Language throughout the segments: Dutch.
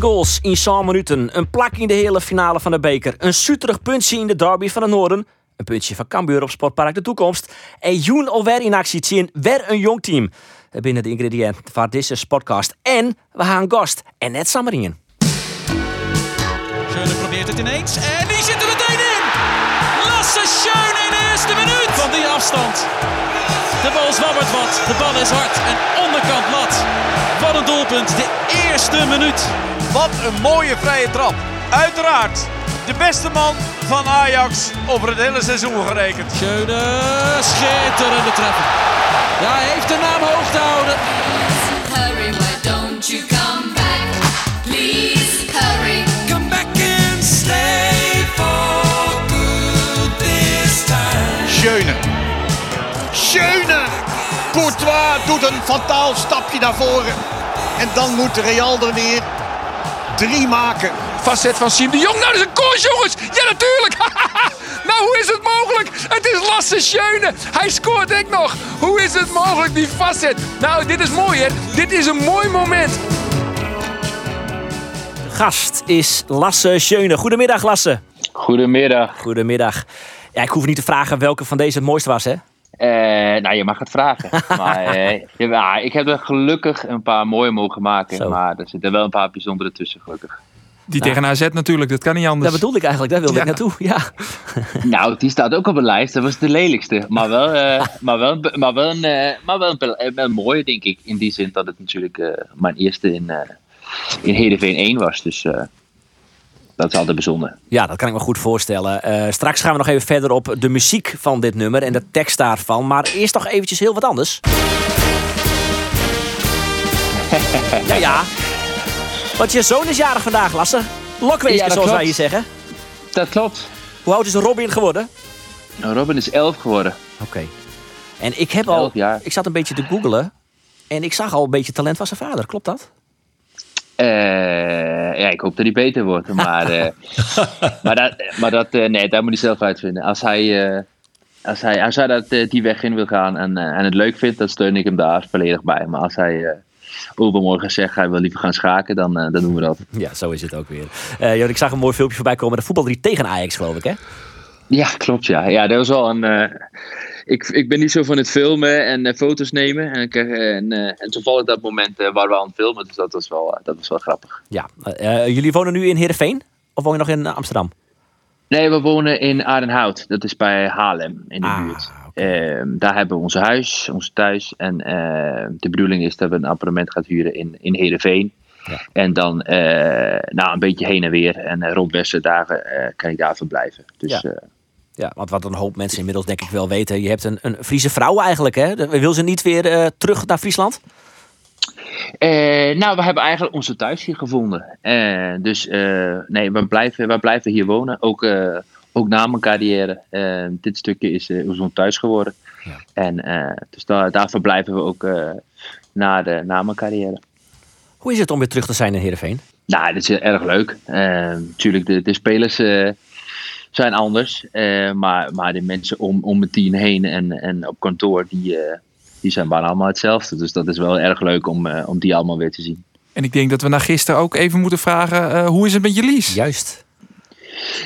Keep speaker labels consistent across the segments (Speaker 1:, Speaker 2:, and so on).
Speaker 1: Goals in 7 minuten. Een plak in de hele finale van de beker. Een suterig puntje in de derby van het noorden. Een puntje van Cambuur op Sportpark de Toekomst. En Joen alweer in actie zien. Weer een jong team. Binnen de ingrediënten van deze podcast. En we gaan een gast. En net Samarien.
Speaker 2: Schöne probeert het ineens. En die zit er meteen in. Lasse Schöne in de eerste minuut. Van die afstand. De bal zwabbert wat. De bal is hard. En onderkant lat. Wat een doelpunt. De eerste minuut.
Speaker 3: Wat een mooie vrije trap. Uiteraard de beste man van Ajax over het hele seizoen gerekend.
Speaker 2: Schöne. Schitterende treffer. Ja, hij heeft de naam hoog te houden.
Speaker 4: Courtois doet een fataal stapje naar voren. En dan moet Real er weer drie maken.
Speaker 5: Facet van Siem de Jong. Nou, dat is een koers, jongens. Ja, natuurlijk. nou, hoe is het mogelijk? Het is Lasse Schöne. Hij scoort denk ik nog. Hoe is het mogelijk, die facet? Nou, dit is mooi, hè. Dit is een mooi moment.
Speaker 1: Gast is Lasse Schöne. Goedemiddag, Lasse.
Speaker 6: Goedemiddag.
Speaker 1: Goedemiddag. Ja, ik hoef niet te vragen welke van deze het mooiste was, hè?
Speaker 6: Eh, nou, je mag het vragen. maar eh, ja, ik heb er gelukkig een paar mooie mogen maken.
Speaker 1: Zo.
Speaker 6: Maar er zitten wel een paar bijzondere tussen, gelukkig.
Speaker 5: Die tegen AZ natuurlijk, dat kan niet anders.
Speaker 1: Dat bedoelde ik eigenlijk, daar wilde
Speaker 5: Ja.
Speaker 1: ik naartoe. Ja.
Speaker 6: nou, die staat ook op een lijst. Dat was de lelijkste. Maar wel, eh, maar wel, maar wel, een, eh, maar wel, een, wel denk ik. In die zin dat het natuurlijk eh, mijn eerste in, eh in Heerenveen 1 was. Dus eh, dat is altijd bijzonder.
Speaker 1: ja, dat kan ik me goed voorstellen. Eh, straks gaan we nog even verder op de muziek van dit nummer en de tekst daarvan. Maar eerst nog eventjes heel wat anders. ja, ja. Want je zoon is jarig vandaag, Lasse.
Speaker 6: Ja, dat
Speaker 1: zoals wij hier zeggen.
Speaker 6: Dat klopt.
Speaker 1: Hoe oud is Robin geworden?
Speaker 6: Nou, Robin is 11 geworden.
Speaker 1: Oké. En ik heb al...
Speaker 6: Elf jaar.
Speaker 1: Ik zat een beetje te googlen. En ik zag al een beetje talent van zijn vader. Klopt dat?
Speaker 6: Eh, ja, ik hoop dat hij beter wordt. Maar, eh, maar dat, maar dat eh, nee, dat moet hij zelf uitvinden. Als hij, eh, als hij, als hij dat, die weg in wil gaan en, en het leuk vindt, dan steun ik hem daar volledig bij. Maar als hij overmorgen zegt hij wil liever gaan schaken, dan, dan doen we dat.
Speaker 1: Ja, zo is het ook weer. Johan, ik zag een mooi filmpje voorbij komen. De voetbal 3 tegen Ajax, geloof ik, hè?
Speaker 6: Ja, klopt ja. Ja, dat was wel een. Ik, ik ben niet zo van het filmen en eh, foto's nemen. En, eh, en, eh, en toevallig dat moment waar we aan het filmen, dus dat was wel, dat was wel grappig.
Speaker 1: Ja. Jullie wonen nu in Heerenveen? Of woon je nog in Amsterdam?
Speaker 6: Nee, we wonen in Aardenhout. Dat is bij Haarlem in de
Speaker 1: Ah,
Speaker 6: buurt. Ehm, daar hebben we ons huis, ons thuis. En de bedoeling is dat we een appartement gaan huren in, in Heerenveen.
Speaker 1: Ja.
Speaker 6: En dan eh, nou, een beetje heen en weer. En rond beste dagen kan ik daar verblijven. Dus
Speaker 1: Ja.
Speaker 6: Ja,
Speaker 1: want wat een hoop mensen inmiddels denk ik wel weten. Je hebt een, een Friese vrouw eigenlijk, hè? Wil ze niet weer eh, terug naar Friesland?
Speaker 6: Eh, nou, we hebben eigenlijk onze thuis hier gevonden. Eh, dus nee, we blijven, we blijven hier wonen. Ook, ook na mijn carrière. Dit stukje is, is ons thuis geworden.
Speaker 1: Ja.
Speaker 6: En dus daar, daar verblijven we ook na, de, na mijn carrière.
Speaker 1: Hoe is het om weer terug te zijn in Heerenveen?
Speaker 6: Nou, dit is erg leuk. Natuurlijk, de, de spelers zijn anders. eh, maar, maar de mensen om, om het team heen en, en op kantoor, die, eh, die zijn bijna allemaal hetzelfde. Dus dat is wel erg leuk om, eh, om die allemaal weer te zien.
Speaker 5: En ik denk dat we na gisteren ook even moeten vragen, eh, hoe is het met je Lies?
Speaker 1: Juist.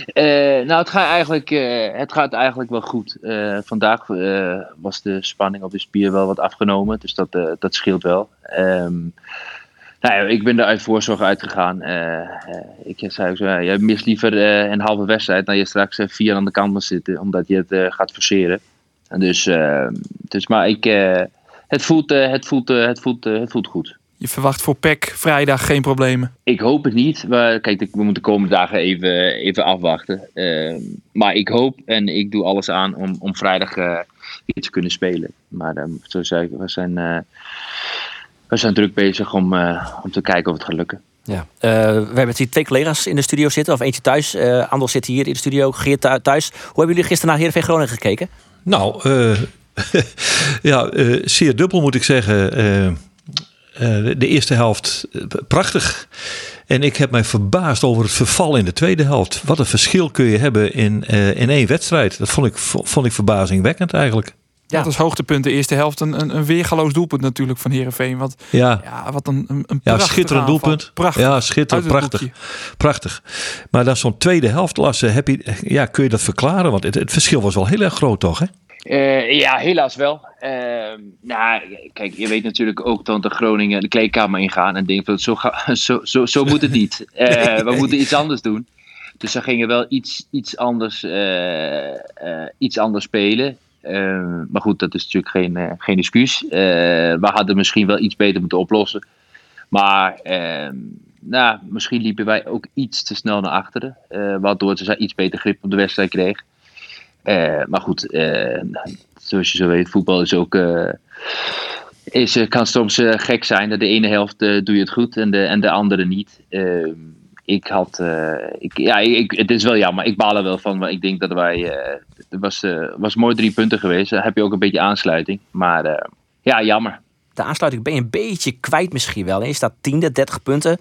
Speaker 6: Eh, nou, het gaat, eigenlijk, eh, het gaat eigenlijk wel goed. Eh, vandaag eh, was de spanning op de spier wel wat afgenomen, dus dat, dat scheelt wel. Ehm, nou ja, ik ben er uit voorzorg uitgegaan. Eh, eh, ik zei ook zo, ja, je mist liever eh, een halve wedstrijd dan je straks eh, vier aan de kant moet zitten, omdat je het eh, gaat forceren. En dus, eh, dus, maar ik, eh, het, voelt, eh, het, voelt, eh, het, voelt, eh, het voelt goed.
Speaker 5: Je verwacht voor PEC vrijdag geen problemen.
Speaker 6: Ik hoop het niet. Maar kijk, we moeten de komende dagen even, even afwachten. Ehm, maar ik hoop en ik doe alles aan om, om vrijdag eh, weer te kunnen spelen. Maar ehm, zoals zei ik, we zijn, eh, we zijn druk bezig om, eh, om te kijken of het gaat lukken.
Speaker 1: Ja. Eh, we hebben hier twee collega's in de studio zitten. Of eentje thuis. Eh Andel zit hier in de studio. Geert thu- thuis. Hoe hebben jullie gisteren naar Heerenveen Groningen gekeken?
Speaker 7: Nou, eh, ja, eh, zeer dubbel moet ik zeggen. Eh, eh, de eerste helft prachtig. En ik heb mij verbaasd over het verval in de tweede helft. Wat een verschil kun je hebben in, eh, in één wedstrijd. Dat vond ik, vond ik verbazingwekkend eigenlijk.
Speaker 8: Ja. Dat is hoogtepunt de eerste helft. Een, een, een weergaloos doelpunt natuurlijk van Herenveen. Wat,
Speaker 7: Ja.
Speaker 8: ja, wat een, een, een
Speaker 7: Ja, schitterend
Speaker 8: aanval.
Speaker 7: doelpunt.
Speaker 8: Prachtig.
Speaker 7: Ja, schitterend.
Speaker 8: Uit het
Speaker 7: Prachtig.
Speaker 8: boekje.
Speaker 7: Prachtig. Maar dan zo'n tweede helft, Lasse, heb je, ja, kun je dat verklaren? Want het, het verschil was wel heel erg groot, toch? Hè?
Speaker 6: Eh, ja, helaas wel. Ehm, nou, kijk, je weet natuurlijk ook dat de Groningen de kleedkamer ingaan en denken van zo, ga- zo, zo, zo moet het niet. Eh, we moeten iets anders doen. Dus ze gingen wel iets, iets, anders, eh, eh, iets anders spelen. Ehm, maar goed, dat is natuurlijk geen, eh, geen excuus. Eh, we hadden misschien wel iets beter moeten oplossen. Maar ehm, nou, misschien liepen wij ook iets te snel naar achteren. eh, waardoor ze iets beter grip op de wedstrijd kregen. Eh, maar goed, zoals je zo weet, voetbal is ook. is, kan soms gek zijn. Dat de ene helft doe je het goed en de, en de andere niet. Ehm, ik had. ik, ja, ik, het is wel jammer. Ik baal er wel van. Maar ik denk dat wij. Was, eh, was mooi drie punten geweest. Dan heb je ook een beetje aansluiting. Maar eh, ja, jammer.
Speaker 1: De aansluiting ben je een beetje kwijt misschien wel. Je staat tiende, 30 punten.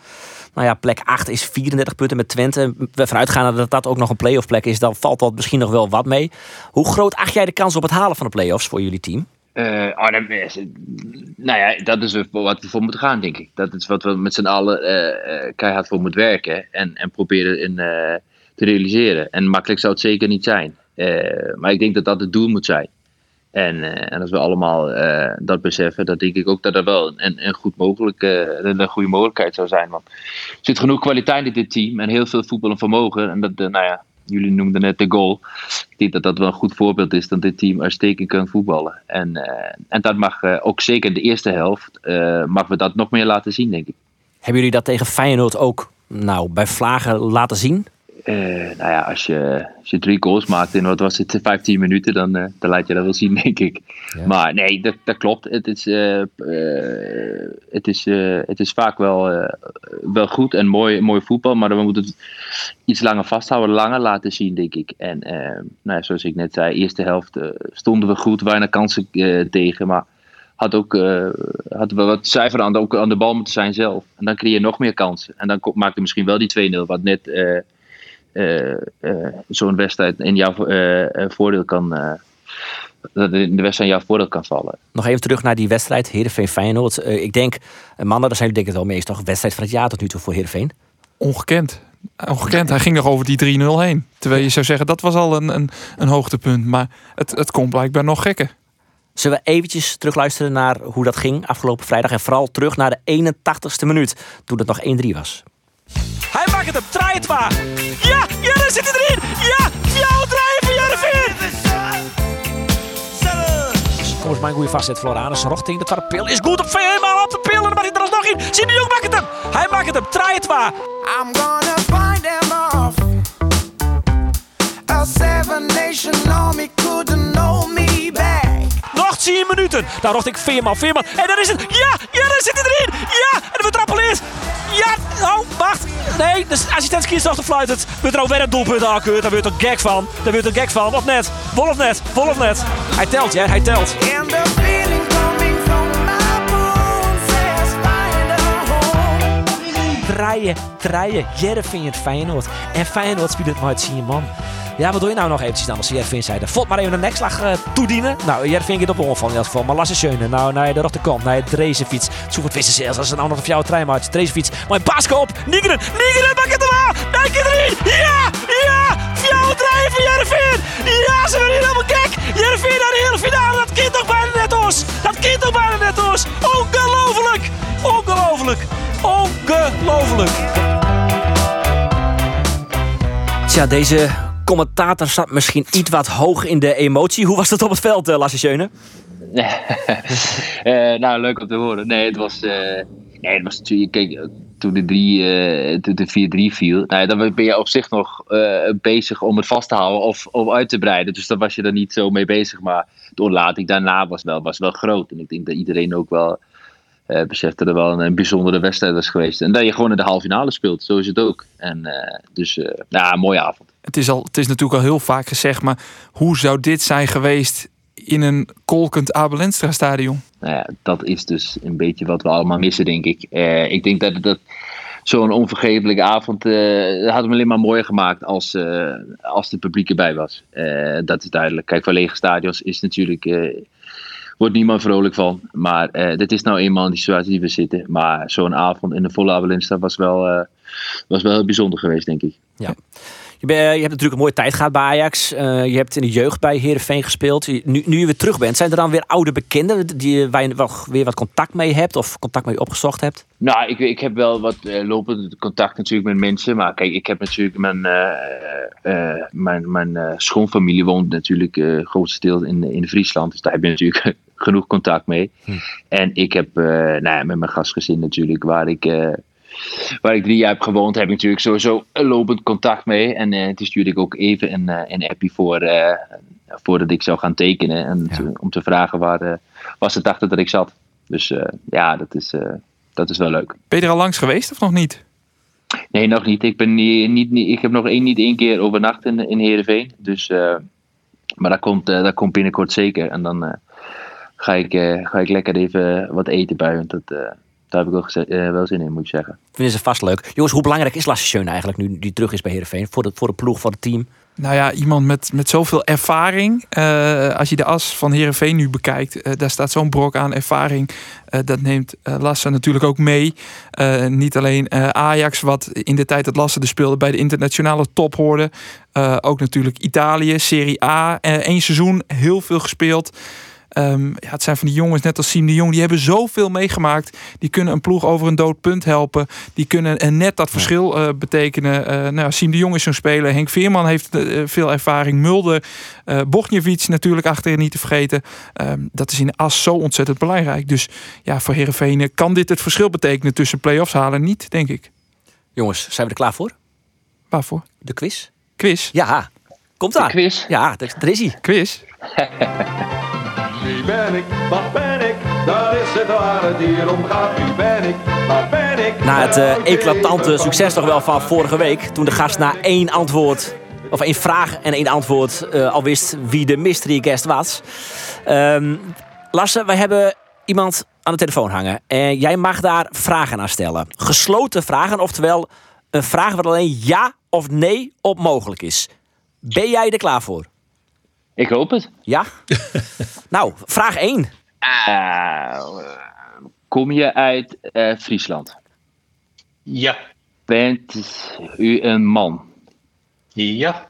Speaker 1: Nou ja, plek 8 is 34 punten met Twente. We vanuitgaan dat dat ook nog een play-off plek is. Dan valt dat misschien nog wel wat mee. Hoe groot acht jij de kans op het halen van de play-offs voor jullie team?
Speaker 6: Eh, oh, is nou ja, dat is wat we voor moeten gaan, denk ik. Dat is wat we met z'n allen keihard voor moeten werken en, en proberen in, te realiseren. En makkelijk zou het zeker niet zijn. Eh, maar ik denk dat dat het doel moet zijn. En, eh, en als we allemaal eh, dat beseffen, dan denk ik ook dat er wel een, een, goed mogelijk, eh, een, goede mogelijkheid zou zijn. Want er zit genoeg kwaliteit in dit team en heel veel voetbal en vermogen. En dat, nou ja, jullie noemden net de goal. Ik denk dat dat wel een goed voorbeeld is dat dit team uitstekend kan voetballen. En, en dat mag ook zeker in de eerste helft, mag we dat nog meer laten zien, denk ik.
Speaker 1: Hebben jullie dat tegen Feyenoord ook nou, bij Vlagen laten zien?
Speaker 6: Eh, nou ja, als je, als je drie goals maakt in wat was het, 15 minuten, dan, eh, dan laat je dat wel zien, denk ik. Maar nee, dat, dat klopt. Het is, eh, het is, het is vaak wel, wel goed en mooi, mooi voetbal, maar we moeten het iets langer vasthouden, langer laten zien, denk ik. En nou ja, zoals ik net zei, eerste helft stonden we goed, weinig kansen tegen, maar had ook uh, hadden we wat zuiver aan de, ook aan de bal moeten zijn zelf. En dan creëer je nog meer kansen. En dan maakte misschien wel die 2-0, wat net eh, eh, zo'n wedstrijd in jouw eh, voordeel kan dat in de wedstrijd jouw voordeel kan vallen.
Speaker 1: Nog even terug naar die wedstrijd, Heerenveen Feyenoord. Uh, ik denk, mannen, daar zijn jullie denk ik wel mee eens, toch? Wedstrijd van het jaar tot nu toe voor Heerenveen?
Speaker 8: Ongekend. Ongekend. Hij ging nog over die 3-0 heen. Terwijl je zou zeggen, dat was al een, een, een hoogtepunt. Maar het, het komt blijkbaar nog gekker.
Speaker 1: Zullen we eventjes terugluisteren naar hoe dat ging afgelopen vrijdag. En vooral terug naar de 81ste minuut, toen het nog 1-3 was. Hij maakt het op maar zit hij erin. Ja, jouw draaien van Jereveen. Kom eens, mijn goede vastzet, Floranus. Rochting, de tweede pil is goed op helemaal op de pil. En dan mag hij er alsnog in. Zie de Jong maakt het hem. Hij maakt het hem, draai het maar.
Speaker 9: I'm gonna find them off. A seven nation army couldn't know me back.
Speaker 1: Nog 10 minuten. Daar rocht ik Veerman, Veerman. En daar is het. Ja, ja, daar zit hij erin. Ja, en de betrappel is. Oh, wacht. Nee, de assistent de fluit het. Wordt er ook weer een doelpunt aankeurd. Daar wordt een gek van. Daar wordt een gek van. Of net. Vol of net. Vol of net. Hij telt, ja, hij telt. Draaien, draaien. Jereveen het Feyenoord. En Feyenoord speelt het maar het zien, man. Ja, wat doe je nou nog eventjes dan als Jereveen zei? Vot maar even een nekslag eh, toedienen. Nou, Jereveen gaat op de onval in elk geval. Maar Lasse Schöne, nou, naar de rechterkant, naar Drezenfiets. Zoek het wissen zelfs als het nou nog op jouw trein maakt. Drezenfiets, maar een paas op. Nigeren, Nigeren, pak het er ik erin. Ja, ja. Jouw draaien van Jereveen. Ja, ze werden helemaal gek. Jereveen naar de hele finale. Dat kind toch bijna net ons. Dat kind toch bijna net ons. Ongelooflijk. Ongelooflijk. Ongelooflijk. Tja, deze commentator zat misschien iets wat hoog in de emotie. Hoe was dat op het veld, uh, Lasse?
Speaker 6: Eh, nou, leuk om te horen. Nee, het was, eh, nee, het was natuurlijk. Toen de, drie, eh, toen de 4-3 viel, nou, ja, dan ben je op zich nog bezig om het vast te houden of uit te breiden. Dus daar was je er niet zo mee bezig. Maar de ontlating daarna was wel, was wel groot. En ik denk dat iedereen ook wel besefte dat er wel een, bijzondere wedstrijd was geweest. En dat je gewoon in de halve finale speelt, zo is het ook. En dus, eh nou, mooie avond.
Speaker 8: Het is, al, het is natuurlijk al heel vaak gezegd, maar hoe zou dit zijn geweest in een kolkend Abel Enstra stadion?
Speaker 6: nou ja, dat is dus een beetje wat we allemaal missen, denk ik. Eh, ik denk dat, dat zo'n onvergetelijke avond eh had hem alleen maar mooier gemaakt als, eh, als het publiek erbij was. Eh, dat is duidelijk. Kijk, voor lege stadions is natuurlijk, eh, wordt niemand vrolijk van. Maar eh, dit is nou eenmaal die situatie die we zitten. Maar zo'n avond in de volle Abelinsta was wel, eh, was wel heel bijzonder geweest, denk ik.
Speaker 1: Ja. Je, ben- je hebt natuurlijk een mooie tijd gehad bij Ajax. Eh, je hebt in de jeugd bij Herenveen gespeeld. Nu, nu je weer terug bent, zijn er dan weer oude bekenden die, waar je wel weer wat contact mee hebt of contact mee opgezocht hebt?
Speaker 6: Nou, ik, ik heb wel wat eh, lopend contact natuurlijk met mensen. Maar kijk, ik heb natuurlijk mijn, eh, eh, mijn, mijn eh, schoonfamilie woont natuurlijk eh grotendeels in, in Friesland. Dus daar heb je natuurlijk genoeg contact mee. En ik heb eh, nou ja, met mijn gastgezin natuurlijk, waar ik, eh, waar ik drie jaar heb gewoond, heb ik natuurlijk sowieso een lopend contact mee. En eh toen stuurde ik ook even een, eh, een appie voor, eh, voordat ik zou gaan tekenen. En om te vragen waar, eh, waar ze dachten dat ik zat. Dus ja, dat is, dat is wel leuk.
Speaker 8: Ben je er al langs geweest of nog niet?
Speaker 6: Nee, nog niet. Ik, ben niet, niet, niet- ik heb nog één, niet één keer overnacht in, in Heerenveen. Dus, maar dat komt, dat komt binnenkort zeker. En dan ga, ik, ga ik lekker even wat eten bij. Want dat, daar heb ik wel, eh, wel zin in, moet ik zeggen.
Speaker 1: Vinden ze vast leuk. Jongens, hoe belangrijk is Lasse Schöne eigenlijk nu die terug is bij Herenveen? Voor de, voor de ploeg, voor het team?
Speaker 8: Nou ja, iemand met, met zoveel ervaring. Eh, als je de as van Herenveen nu bekijkt, eh, daar staat zo'n brok aan ervaring. Eh, dat neemt eh, Lasse natuurlijk ook mee. Eh, niet alleen eh, Ajax, wat in de tijd dat Lasse er speelde bij de internationale top hoorde. Eh, ook natuurlijk Italië, Serie A. Eén seizoen, heel veel gespeeld. Ehm, ja, het zijn van die jongens, net als Siem de Jong, die hebben zoveel meegemaakt. Die kunnen een ploeg over een dood punt helpen. Die kunnen eh, net dat verschil eh, betekenen. Eh nou, Siem de Jong is zo'n speler. Henk Veerman heeft eh, veel ervaring. Mulder, eh Bogniewicz natuurlijk achterin niet te vergeten. Ehm, dat is in de as zo ontzettend belangrijk. Dus ja, voor Heerenveen kan dit het verschil betekenen tussen play-offs halen en niet, denk ik.
Speaker 1: Jongens, zijn we er klaar voor?
Speaker 8: Waarvoor?
Speaker 1: De quiz?
Speaker 8: Quiz?
Speaker 1: Ja, komt aan.
Speaker 6: quiz?
Speaker 1: Ja, daar is hij.
Speaker 8: Quiz?
Speaker 10: Wie ben ik? Wat ben ik? Dat is het waar het hier om gaat. Wie ben ik? Wat ben ik?
Speaker 1: Na het eh, eclatante succes toch wel van vorige week. Toen de gast na één antwoord, of één vraag en één antwoord eh, al wist wie de mystery guest was. Ehm, Lasse, wij hebben iemand aan de telefoon hangen. En jij mag daar vragen aan stellen. Gesloten vragen, oftewel een vraag waar alleen ja of nee op mogelijk is. Ben jij er klaar voor?
Speaker 6: Ik hoop het.
Speaker 1: Ja? nou, vraag 1.
Speaker 6: Eh, kom je uit eh, Friesland?
Speaker 10: Ja.
Speaker 6: Bent u een man?
Speaker 10: Ja.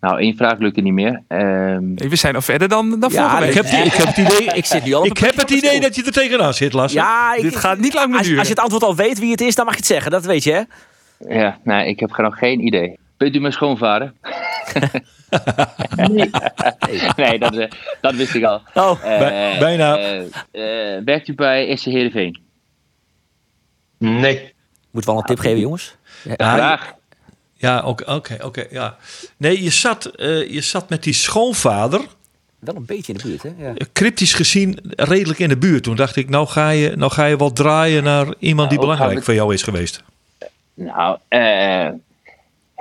Speaker 6: Nou, één vraag lukte niet meer. Ehm,
Speaker 8: We zijn al verder dan, dan vorige
Speaker 1: Ja,
Speaker 8: week.
Speaker 7: Ik heb, die- ik heb het idee,
Speaker 1: Ik zit nu al op
Speaker 7: ik heb het idee dat je er tegenaan zit, Lasse.
Speaker 1: Ja, ik-
Speaker 8: Dit gaat niet lang meer
Speaker 1: als,
Speaker 8: duren.
Speaker 1: als je het antwoord al weet wie het is, dan mag je het zeggen. Dat weet je, hè?
Speaker 6: ja, nee, ik heb nog geen idee. Bent u mijn schoonvader? Nee, nee dat, eh, dat wist ik al.
Speaker 1: Oh,
Speaker 6: Eh,
Speaker 7: Bij- bijna.
Speaker 6: eh, eh, werkt u bij SC Heerenveen?
Speaker 10: Nee.
Speaker 1: moet wel een tip geven, jongens.
Speaker 7: Ja,
Speaker 6: Graag.
Speaker 7: Ja, oké, oké, ja. Nee, je zat, eh, je zat met die schoonvader,
Speaker 1: Wel een beetje in de buurt, hè? Ja.
Speaker 7: cryptisch gezien, redelijk in de buurt. Toen dacht ik, nou ga je, nou ga je wel draaien naar iemand die
Speaker 6: Nou,
Speaker 7: belangrijk
Speaker 6: we-
Speaker 7: voor jou is geweest.
Speaker 6: Nou, eh,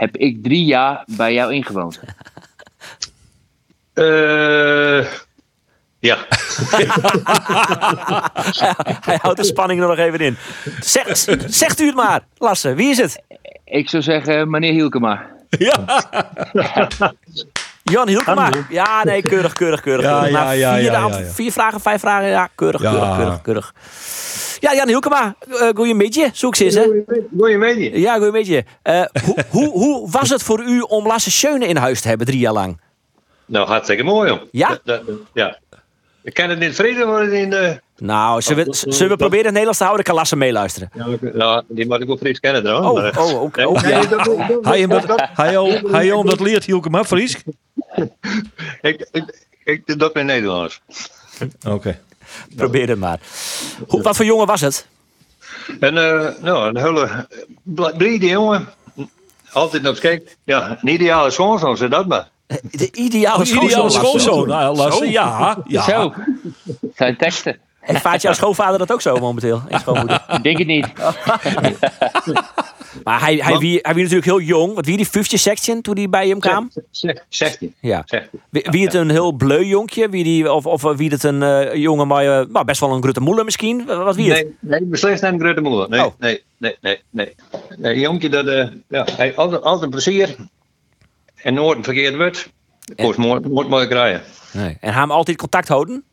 Speaker 6: heb ik drie jaar bij jou ingewoond?
Speaker 10: Eh ja.
Speaker 1: Hij houdt de spanning er nog even in. Zeg, zegt u het maar, Lasse. Wie is het?
Speaker 6: Ik zou zeggen, meneer Hielkema.
Speaker 1: Jan Hielkema. Ja, nee, keurig, keurig, keurig.
Speaker 7: Ja,
Speaker 1: keurig.
Speaker 7: ja,
Speaker 1: Na
Speaker 7: ja,
Speaker 1: vier,
Speaker 7: ja,
Speaker 1: ant-
Speaker 7: ja, ja.
Speaker 1: vier vragen, vijf vragen. Ja, keurig,
Speaker 7: Ja.
Speaker 1: keurig, keurig, keurig. Ja, Jan Hielkema. Uh, goeiemiddag, zoek ze eens, hè? Ja, goeiemiddag. Eh hoe, hoe, hoe was het voor u om Lasse Schöne in huis te hebben, drie jaar lang?
Speaker 10: Nou, hartstikke mooi, joh.
Speaker 1: Ja?
Speaker 10: Dat- dat- ja. Ik ken het niet vrede worden in de...
Speaker 1: Nou, zullen we, zullen we proberen het Nederlands te houden? Dan kan Lasse meeluisteren.
Speaker 10: Ja, ik- nou, die moet ik wel Fries kennen trouwens.
Speaker 1: Oh, oh, oké. Oh, ja.
Speaker 7: Hij om dat leert Hielke maar Fries.
Speaker 10: Ik, ik, ik, dat ben Nederlands.
Speaker 7: Oké.
Speaker 1: Probeer het maar. Hoe, wat voor jongen was het?
Speaker 10: En eh, nou, een hele brede jongen. Altijd op kijk. Ja, een ideale schoonzoon, zeg dat maar.
Speaker 1: De ideale
Speaker 7: Ideale
Speaker 1: schoonzoon.
Speaker 7: schoonzoon, nou. Ja, ja.
Speaker 6: Zo, zijn teksten.
Speaker 1: En vaart jouw schoonvader dat ook zo momenteel? En schoonmoeder?
Speaker 6: Ik denk het niet.
Speaker 1: Maar hij, hij, wie, hij wie natuurlijk heel jong. Wat wie die 50 section toen hij bij hem kwam?
Speaker 10: Zeg, zegt hij.
Speaker 1: Ja.
Speaker 10: Zegt hij.
Speaker 1: Wie, wie het een heel bleu jonkje? Wie die, of, of wie het een eh, jongen, maar eh, nou, best wel een Grutte Moeller misschien? Wat wie het?
Speaker 10: Nee, nee, beslist niet een grote moeder. Nee,
Speaker 1: Oh.
Speaker 10: nee, nee, nee, nee. Nee, jonkje, dat, eh ja, hij altijd, altijd plezier. En nooit een verkeerd wordt. Kost mooi, mooi, krijgen.
Speaker 1: Nee. En hij hem altijd contact houden?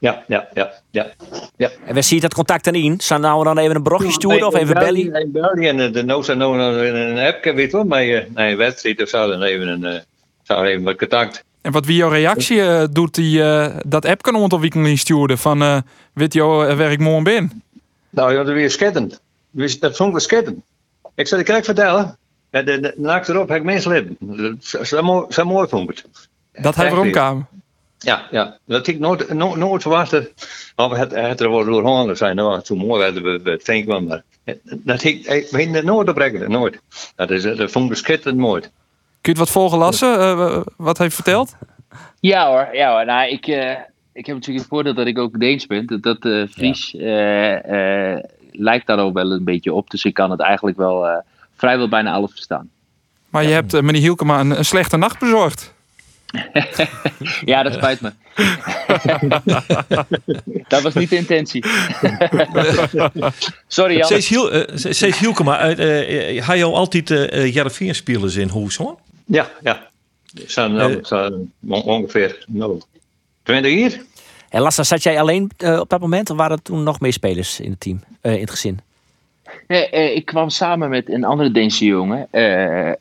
Speaker 10: Ja, ja, ja, ja. ja.
Speaker 1: En we zien dat contact dan in. Zou nou dan even een brochje sturen of even bellen?
Speaker 10: Een belly en eh, de no zou nou een een appje, weet je wel, maar eh, een wedstrijd of zo, dan even een, eh, zou even wat contact.
Speaker 8: En wat wie jouw reactie doet die eh, dat app kan om weekend insturen van eh weet je eh, waar ik morgen ben?
Speaker 10: Nou, ja, dat is weer schittend. Dus dat vond ik schittend. Ik zal je kijk vertellen. Ja, de, de, naakt erop heb ik is zo mooi, vond ik het.
Speaker 8: Dat hij
Speaker 10: weer.
Speaker 8: kwam.
Speaker 10: Ja, ja. Dat ik nooit, nooit, nooit verwacht dat of het, het er wel door handen zijn. Nou, het zo mooi werden we bij het. Maar dat ik, ik weet het nooit nooit. Dat, is, dat vond ik schitterend mooi.
Speaker 8: Kun je het wat volgelassen? eh, wat hij verteld?
Speaker 6: Ja hoor, ja hoor. Nou, ik, eh, ik heb natuurlijk het voordeel dat ik ook Deens ben. Dat, dat eh, Fries eh, eh, lijkt daar ook wel een beetje op. Dus ik kan het eigenlijk wel eh, vrijwel bijna alles verstaan.
Speaker 8: Maar je hebt meneer Hielkema een, een slechte nacht bezorgd.
Speaker 6: Ja, dat spijt me. dat was niet de intentie. Sorry Jan.
Speaker 7: Hiel, eh, steeds Hielkema, uh, uh, hij jou altijd uh, Jarreveen spelers in Hoes hoor?
Speaker 10: Ja, ja. Zijn, nou, zijn ongeveer nou, 20 hier.
Speaker 1: En Lassa, zat jij alleen uh, op dat moment of waren er toen nog meer spelers in het team, uh, in het gezin?
Speaker 6: Nee, ik kwam samen met een andere Deense jongen, uh,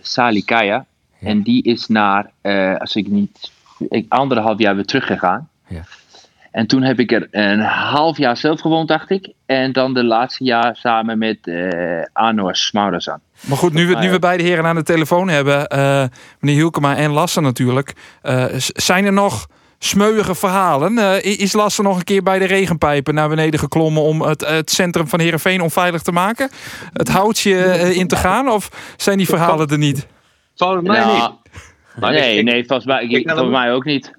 Speaker 6: Sali Kaya. Ja. En die is naar, als ik niet, ik, anderhalf jaar weer teruggegaan.
Speaker 1: Ja.
Speaker 6: En toen heb ik er een half jaar zelf gewoond, dacht ik. En dan de laatste jaar samen met Anor Smaurazan.
Speaker 8: Maar goed, nu we, nu we beide heren aan de telefoon hebben, meneer Hielkema en Lasse natuurlijk. zijn er nog smeuïge verhalen. Uh, is Lasse nog een keer bij de regenpijpen naar beneden geklommen om het, het centrum van Heerenveen onveilig te maken? Het houtje uh, in te gaan? Of zijn die verhalen er niet?
Speaker 10: Volgens mij
Speaker 6: nou,
Speaker 10: niet.
Speaker 6: Maar nee, ik, nee, volgens mij, ik, volgens mij ook niet.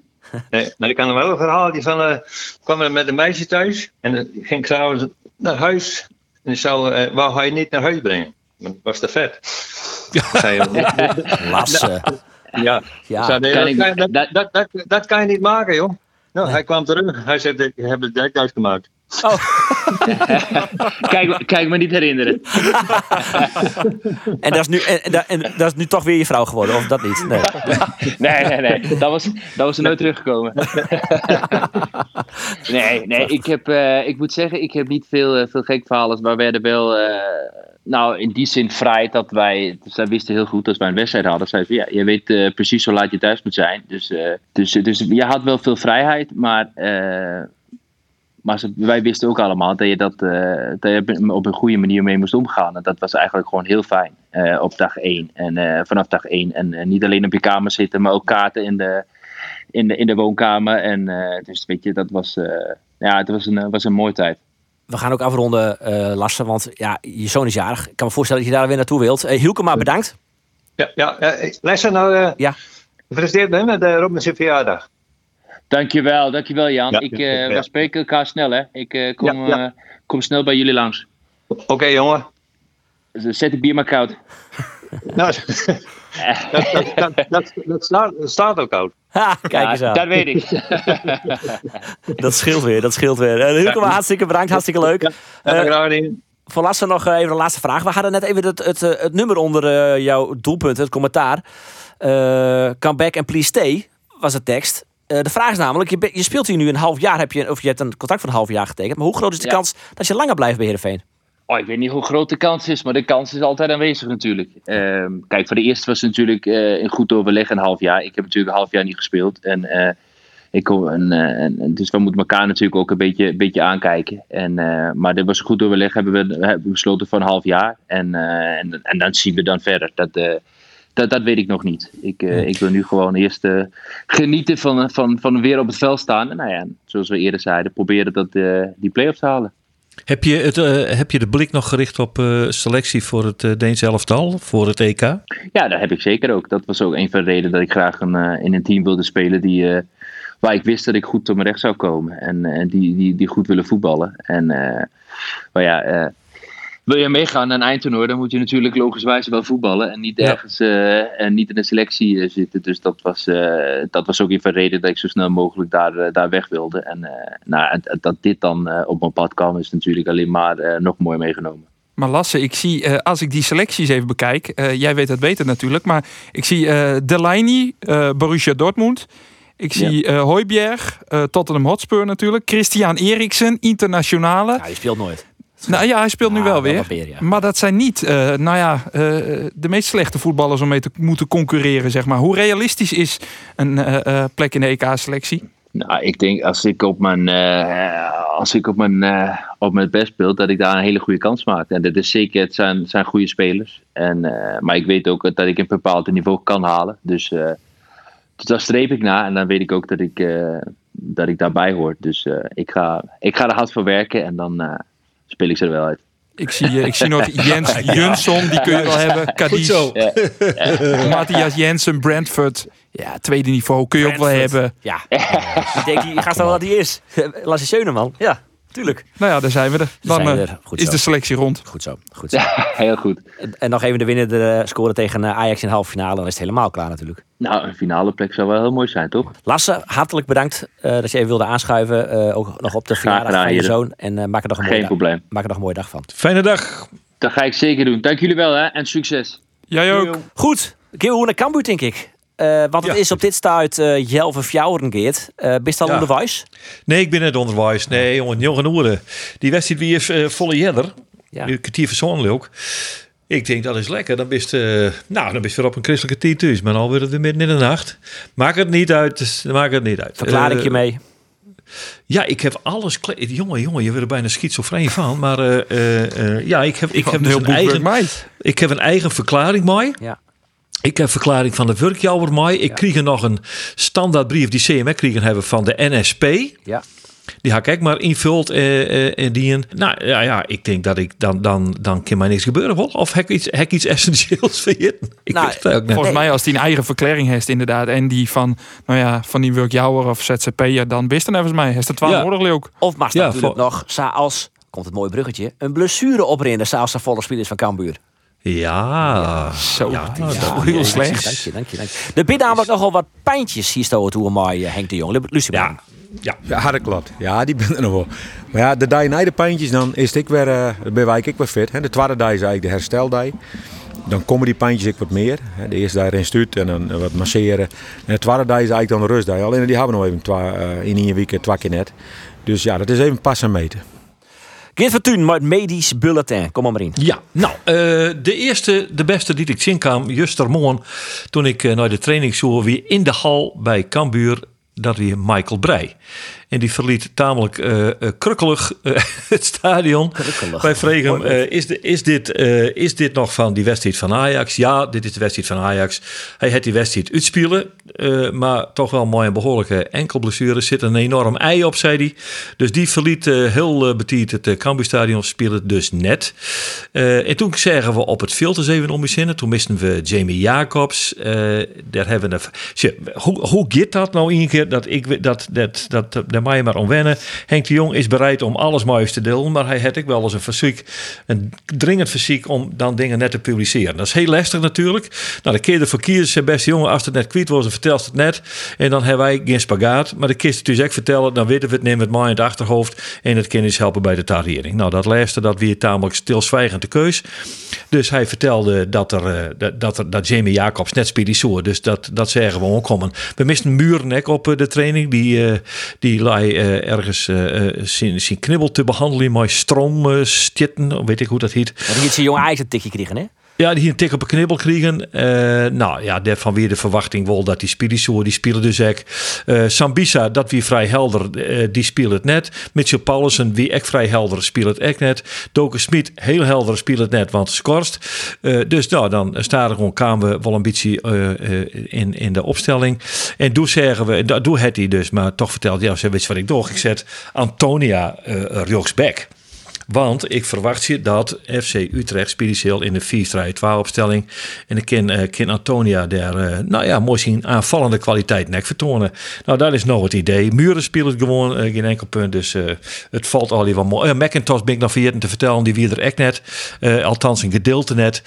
Speaker 10: Nee, maar ik kan er wel een verhaal die van, uh, kwam er met een meisje thuis en dan ging ik s'avonds naar huis en ik zou, uh, wou hij niet naar huis brengen. Dat was te vet.
Speaker 1: Lasse.
Speaker 10: Ja,
Speaker 1: ja.
Speaker 10: Zei, nee, dat, kan, dat, dat, dat, dat, kan je niet maken, joh. Nou, nee. Hij kwam terug. Hij zei: Ik heb het direct uitgemaakt.
Speaker 1: Oh.
Speaker 6: kijk, kijk me niet herinneren.
Speaker 1: en, dat is nu, en, en, dat is nu toch weer je vrouw geworden, of dat niet? Nee,
Speaker 6: nee, nee. nee. Dat, was, dat was er nooit teruggekomen. nee, nee ik, heb, uh, ik moet zeggen, ik heb niet veel, uh, veel gek verhalen. Maar we werden wel. Uh, nou, in die zin vrij dat wij, dus zij wisten heel goed als wij een wedstrijd hadden. Zij ja, je weet uh, precies hoe laat je thuis moet zijn. Dus, uh, dus, dus je had wel veel vrijheid, maar, uh, maar ze, wij wisten ook allemaal dat je dat, dat je op een goede manier mee moest omgaan. En dat was eigenlijk gewoon heel fijn op dag één en vanaf dag één. En niet alleen op je kamer zitten, maar ook kaarten in de, in de, in de woonkamer. En dus weet je, dat was, ja, het was een, was een mooie tijd.
Speaker 1: We gaan ook afronden, uh, Lasse, want ja, je zoon is jarig. Ik kan me voorstellen dat je daar weer naartoe wilt. Uh, Hielkema, bedankt.
Speaker 10: Ja, ja uh, Lasse, nou, uh,
Speaker 1: ja.
Speaker 10: gefeliciteerd met uh, Robin zijn verjaardag.
Speaker 6: Dankjewel, dankjewel Jan. Ja, ik, ja. We spreken elkaar snel, hè. Ik kom, ja, kom snel bij jullie langs.
Speaker 10: Oké, okay, jongen.
Speaker 6: Zet de bier maar koud.
Speaker 10: nou, dat, dat, dat, dat, dat staat, staat ook koud.
Speaker 1: Ha, kijk eens aan.
Speaker 6: Dat weet ik.
Speaker 1: dat scheelt weer, dat scheelt weer. Uh, Hilke, hartstikke bedankt, hartstikke leuk.
Speaker 10: Ja, uh,
Speaker 1: voor Lasse nog even de laatste vraag. We hadden net even het, het, het nummer onder uh, jouw doelpunt, het commentaar. come back and please stay, was de tekst. De vraag is namelijk, je, je, speelt hier nu een half jaar, heb je, of je hebt een contract van een half jaar getekend. Maar hoe groot is de ja. kans dat je langer blijft bij Heerenveen?
Speaker 6: Oh, ik weet niet hoe groot de kans is, maar de kans is altijd aanwezig natuurlijk. Uh, kijk, voor de eerste was het natuurlijk uh, in goed overleg een half jaar. Ik heb natuurlijk een half jaar niet gespeeld. En, uh, ik en, en, dus we moeten elkaar natuurlijk ook een beetje, een beetje aankijken. En, maar dit was een goed overleg, hebben we, hebben we besloten voor een half jaar. En, en, en dan zien we dan verder. Dat, dat, dat weet ik nog niet. Ik, ik wil nu gewoon eerst genieten van, van, van weer op het veld staan. En nou ja, zoals we eerder zeiden, proberen dat, die play-offs te halen.
Speaker 7: Heb je, het, heb je de blik nog gericht op selectie voor het Deens elftal, voor het EK?
Speaker 6: Ja, dat heb ik zeker ook. Dat was ook een van de redenen dat ik graag een, in een team wilde spelen die, waar ik wist dat ik goed tot mijn recht zou komen. En die, die, die goed willen voetballen. En maar ja, wil je meegaan naar een eindtoernooi, dan moet je natuurlijk logischwijs wel voetballen. En niet ergens ja. en niet in een selectie zitten. Dus dat was, dat was ook een van de redenen dat ik zo snel mogelijk daar, daar weg wilde. En nou, dat dit dan op mijn pad kwam, is natuurlijk alleen maar nog mooi meegenomen.
Speaker 8: Maar Lasse, ik zie, uh, als ik die selecties even bekijk, uh, jij weet het beter natuurlijk, maar ik zie uh, Delaney, Borussia Dortmund, Ik zie eh Hooiberg, eh, Tottenham Hotspur natuurlijk. Christian Eriksen, internationale.
Speaker 1: Ja, die speelt nooit.
Speaker 8: Nou ja, hij speelt nu
Speaker 1: Ja,
Speaker 8: wel weer.
Speaker 1: ja.
Speaker 8: Maar dat zijn niet, eh, nou ja, eh, de meest slechte voetballers om mee te moeten concurreren, zeg maar. Hoe realistisch is een eh, plek in de EK-selectie?
Speaker 6: Nou, ik denk als ik op mijn, als ik op mijn, op mijn best speel, dat ik daar een hele goede kans maak. En dat is zeker, het zijn, zijn goede spelers. En, maar ik weet ook dat ik een bepaald niveau kan halen. Dus, dus daar streep ik naar. En dan weet ik ook dat ik, dat ik daarbij hoor. Dus ik, ga, ik ga er hard voor werken en dan speel ik ze er wel uit.
Speaker 8: Ik zie, eh, ik zie nog Jens Jönsson, die kun je wel hebben. Cadiz,
Speaker 7: zo.
Speaker 8: Matthias Jensen, Brentford. Ja, tweede niveau kun je ook wel hebben.
Speaker 1: Ja. ik denk, die gaat wel wat hij is. Lasse Scheuneman. Ja, tuurlijk.
Speaker 8: Nou ja, daar zijn we er. Dan
Speaker 1: zijn we
Speaker 8: eh,
Speaker 1: er. Goed
Speaker 8: is
Speaker 1: zo.
Speaker 8: de selectie rond.
Speaker 1: Goed zo. Goed zo.
Speaker 6: Heel goed.
Speaker 1: En- nog even de winnende eh, scoren tegen eh, Ajax in de halve finale. Dan is het helemaal klaar natuurlijk.
Speaker 6: Nou, een finale plek zou wel heel mooi zijn, toch?
Speaker 1: Lasse, hartelijk bedankt eh, dat je even wilde aanschuiven. eh, ook nog op de verjaardag van je zoon. En eh, maak er nog een
Speaker 6: Geen
Speaker 1: mooie dag-
Speaker 6: probleem.
Speaker 1: Maak er nog een mooie dag van.
Speaker 7: Fijne dag.
Speaker 6: Dat ga ik zeker doen. Dank jullie wel hè en succes.
Speaker 8: Jij ook.
Speaker 1: Goed, Geel naar Cambuur denk ik. Eh, want het
Speaker 7: Ja.
Speaker 1: is op dit stuit uh, Jelve Fjouweren, Geert. Eh bist al
Speaker 7: Ja.
Speaker 1: onderwijs?
Speaker 7: Nee, ik ben net onderwijs. Nee, jongen, jongen oeren. Die wedstrijd wie is eh, volle jeder.
Speaker 1: Ja.
Speaker 7: Nu kwartier persoonlijk ook. Ik denk dat is lekker. Dan bist eh nou, dan bist je weer op een christelijke tien thuis. Maar dan weer weer midden in de nacht. Maakt het niet uit. dus Maakt het niet uit.
Speaker 1: Verklaar ik
Speaker 7: Eh,
Speaker 1: je mee.
Speaker 7: Ja, ik heb alles. Jongen, jongen, je wordt er bijna schizofreen van. Maar eh, eh, eh, ja, ik heb, ik heb
Speaker 8: een
Speaker 7: dus een eigen,
Speaker 8: mij.
Speaker 7: ik heb een eigen verklaring mooi.
Speaker 1: Ja.
Speaker 7: Ik heb verklaring van de werkjouwer mooi. Ik kreeg er nog een standaardbrief die CME kregen hebben van de NSP.
Speaker 1: Ja.
Speaker 7: Die had ik maar invult eh, eh, en die een. Nou ja, ja, ik denk dat ik dan, dan, dan kan mij niks gebeuren. Wel. Of heb ik iets, heb ik iets essentieels vergeten? Ik
Speaker 1: Nou,
Speaker 7: het ook.
Speaker 8: Volgens mij als die een eigen verklaring heeft inderdaad. En die van, nou ja, van die werkjouwer of ZZP'er, dan wist dan even mij. Heeft het wel
Speaker 7: Ja.
Speaker 8: nodig ook.
Speaker 1: Of mag
Speaker 7: Ja,
Speaker 1: natuurlijk
Speaker 7: voor-
Speaker 1: nog, zoals, komt het mooie bruggetje, een blessure oprinnen zoals de volle spelers van Cambuur.
Speaker 7: Ja.
Speaker 8: Zo,
Speaker 7: Ja,
Speaker 8: dat is
Speaker 7: dat-
Speaker 8: wel heel slecht.
Speaker 1: Dank je, dank je, dank je. Er biedt namelijk nogal wat pijntjes hier stoot toe mooi Henk de Jong. Lucie
Speaker 7: Ja. Ja.
Speaker 11: Ja, dat klopt. Ja, die ben er nog wel. Maar ja, de dag na de pijntjes, dan is ik weer, eh ben ik weer fit. Hè. De tweede dag is eigenlijk de hersteldij. Dan komen die pijntjes ik wat meer. Hè. De eerste dag erin stuurt en dan eh, wat masseren. En de tweede dag is eigenlijk dan de rustdag. Alleen die hebben we nog even twa, eh, in een week twee keer net. Dus ja, dat is even passen meten.
Speaker 1: Geert Fortuyn met medisch bulletin. Kom maar in.
Speaker 7: Ja, nou, eh, de eerste, de beste die ik zien kwam, juster morgen, toen ik eh, naar de training zoer, weer in de hal bij Cambuur, dat weer Michael Breij. En die verliet tamelijk eh, krukkelig eh, het stadion.
Speaker 1: Krukkelig.
Speaker 7: Wij vregen hem, is, de, is, dit, is dit nog van die wedstrijd van Ajax? Ja, dit is de wedstrijd van Ajax. Hij had die wedstrijd uitspelen, maar toch wel mooi en behoorlijke enkelblessure. Zit een enorm ei op, zei hij. Dus die verliet heel uh, betiert het uh, Cambuurstadion, speelde dus net. En toen zeggen we op het eens even om je zinnen. Toen misten we Jamie Jacobs. Daar hebben we... Hoe, hoe gaat dat nou een keer? Dat ik dat, dat, dat, mag je maar om wennen. Henk de Jong is bereid om alles moois te delen, maar hij had ook wel eens een fysiek, een dringend fysiek om dan dingen net te publiceren. Dat is heel lastig natuurlijk. Nou, de keer ervoor kiezen, zijn beste jongen, als het net kwijt was, dan vertelt het net. En dan hebben wij geen spagaat. Maar de kist het dus echt vertellen, dan weten we het, nemen het maar in het achterhoofd en het kind is helpen bij de tarering. Nou, dat laatste, dat weer tamelijk stilzwijgend de keus. Dus hij vertelde dat er, uh, dat, dat, er, Jamie Jacobs net zo. Dus dat, dat we onkomen. We misten muurnek op uh, de training. Die, uh, die lei uh, ergens zijn, zijn knibbel te behandelen met stroomstitten. weet ik hoe dat heet.
Speaker 1: Maar die heeft zijn jonge een tikje kregen, hè?
Speaker 7: Ja, die een tik op een knibbel kregen. Uh, nou ja, daarvan weer de verwachting wel dat die Spiriso, die spelen dus echt. Uh, Sambisa, dat wie vrij helder, uh, die speelt het net. Mitchell Paulussen, wie echt vrij helder, speelt het echt net. Doken Smit, heel helder, speelt het net, want scorst. dus nou, dan staan er gewoon kwamen we wel een in, in de opstelling. En toen zeggen we, dat doe het hij dus, maar toch vertelt, ja, weet je wat ik doe? Ik zet Antonia uh. Want ik verwacht je dat FC Utrecht speciaal in de 4-3-2 opstelling. En ik ken, ken Antonia daar, uh, nou ja, mooi zien aanvallende kwaliteit nek vertonen. Nou, dat is nog het idee. Muren speelt gewoon uh, geen enkel punt. Dus het valt al wel mooi. Macintosh ben ik nog vergeten te vertellen. Die wie er echt net. althans een gedeelte net.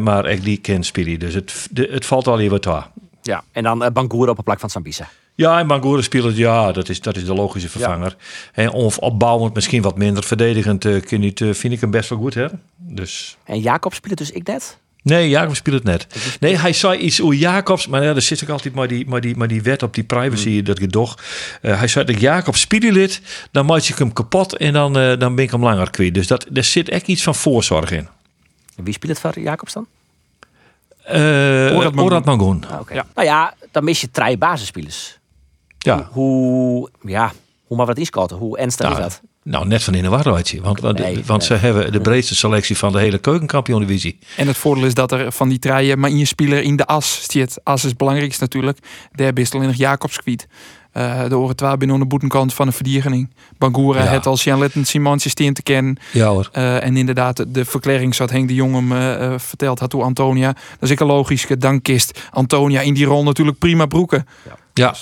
Speaker 7: maar ik die ken spelen. Dus het, de, het valt al wat waar.
Speaker 1: Ja, en dan Bangoura op een plek van Sambisa.
Speaker 7: Ja, en Bangura speelt ja, dat is, dat is de logische vervanger. Ja. En of opbouwend misschien wat minder verdedigend uh, vind ik hem best wel goed, hè? Dus.
Speaker 1: En Jacob speelt dus ik net?
Speaker 7: Nee, Jacobs speelt het net. Nee, hij zei iets over Jacobs, maar ja, er zit ook altijd maar die, maar die, maar die wet op die privacy, dat gedoog. Eh hij zei dat Jacobs spielet, dan maak ik hem kapot en dan, eh, dan ben ik hem langer kwijt. Dus dat, er zit echt iets van voorzorg in.
Speaker 1: Wie speelt het voor Jacobs dan?
Speaker 7: Eh
Speaker 8: Orad Mangoen.
Speaker 1: Ah, oké. Nou ja, dan mis je drie basisspelers.
Speaker 7: Ja.
Speaker 1: Hoe, ja, hoe maar wat inschatten? Hoe ernstig is
Speaker 7: Nou,
Speaker 1: dat?
Speaker 7: nou, net van in de waarheid. Want, want,
Speaker 1: Nee,
Speaker 7: want ze hebben de breedste selectie van de hele keukenkampioen-divisie.
Speaker 8: En het voordeel is dat er van die treien maar één speler in de as zit. As is het belangrijkste natuurlijk. Daar is alleen nog Jacobs kwijt. Eh, de oren twee binnen de boetenkant van de verdediging. Bangura
Speaker 7: Ja.
Speaker 8: het als Jan Letten Simonsje steen te kennen.
Speaker 7: Ja hoor.
Speaker 8: Eh, en inderdaad, de verklaring zat Henk de Jong hem eh, verteld had hoe Antonia. Dat is ik een logisch. Dan kist Antonia in die rol natuurlijk prima broeken.
Speaker 7: Ja.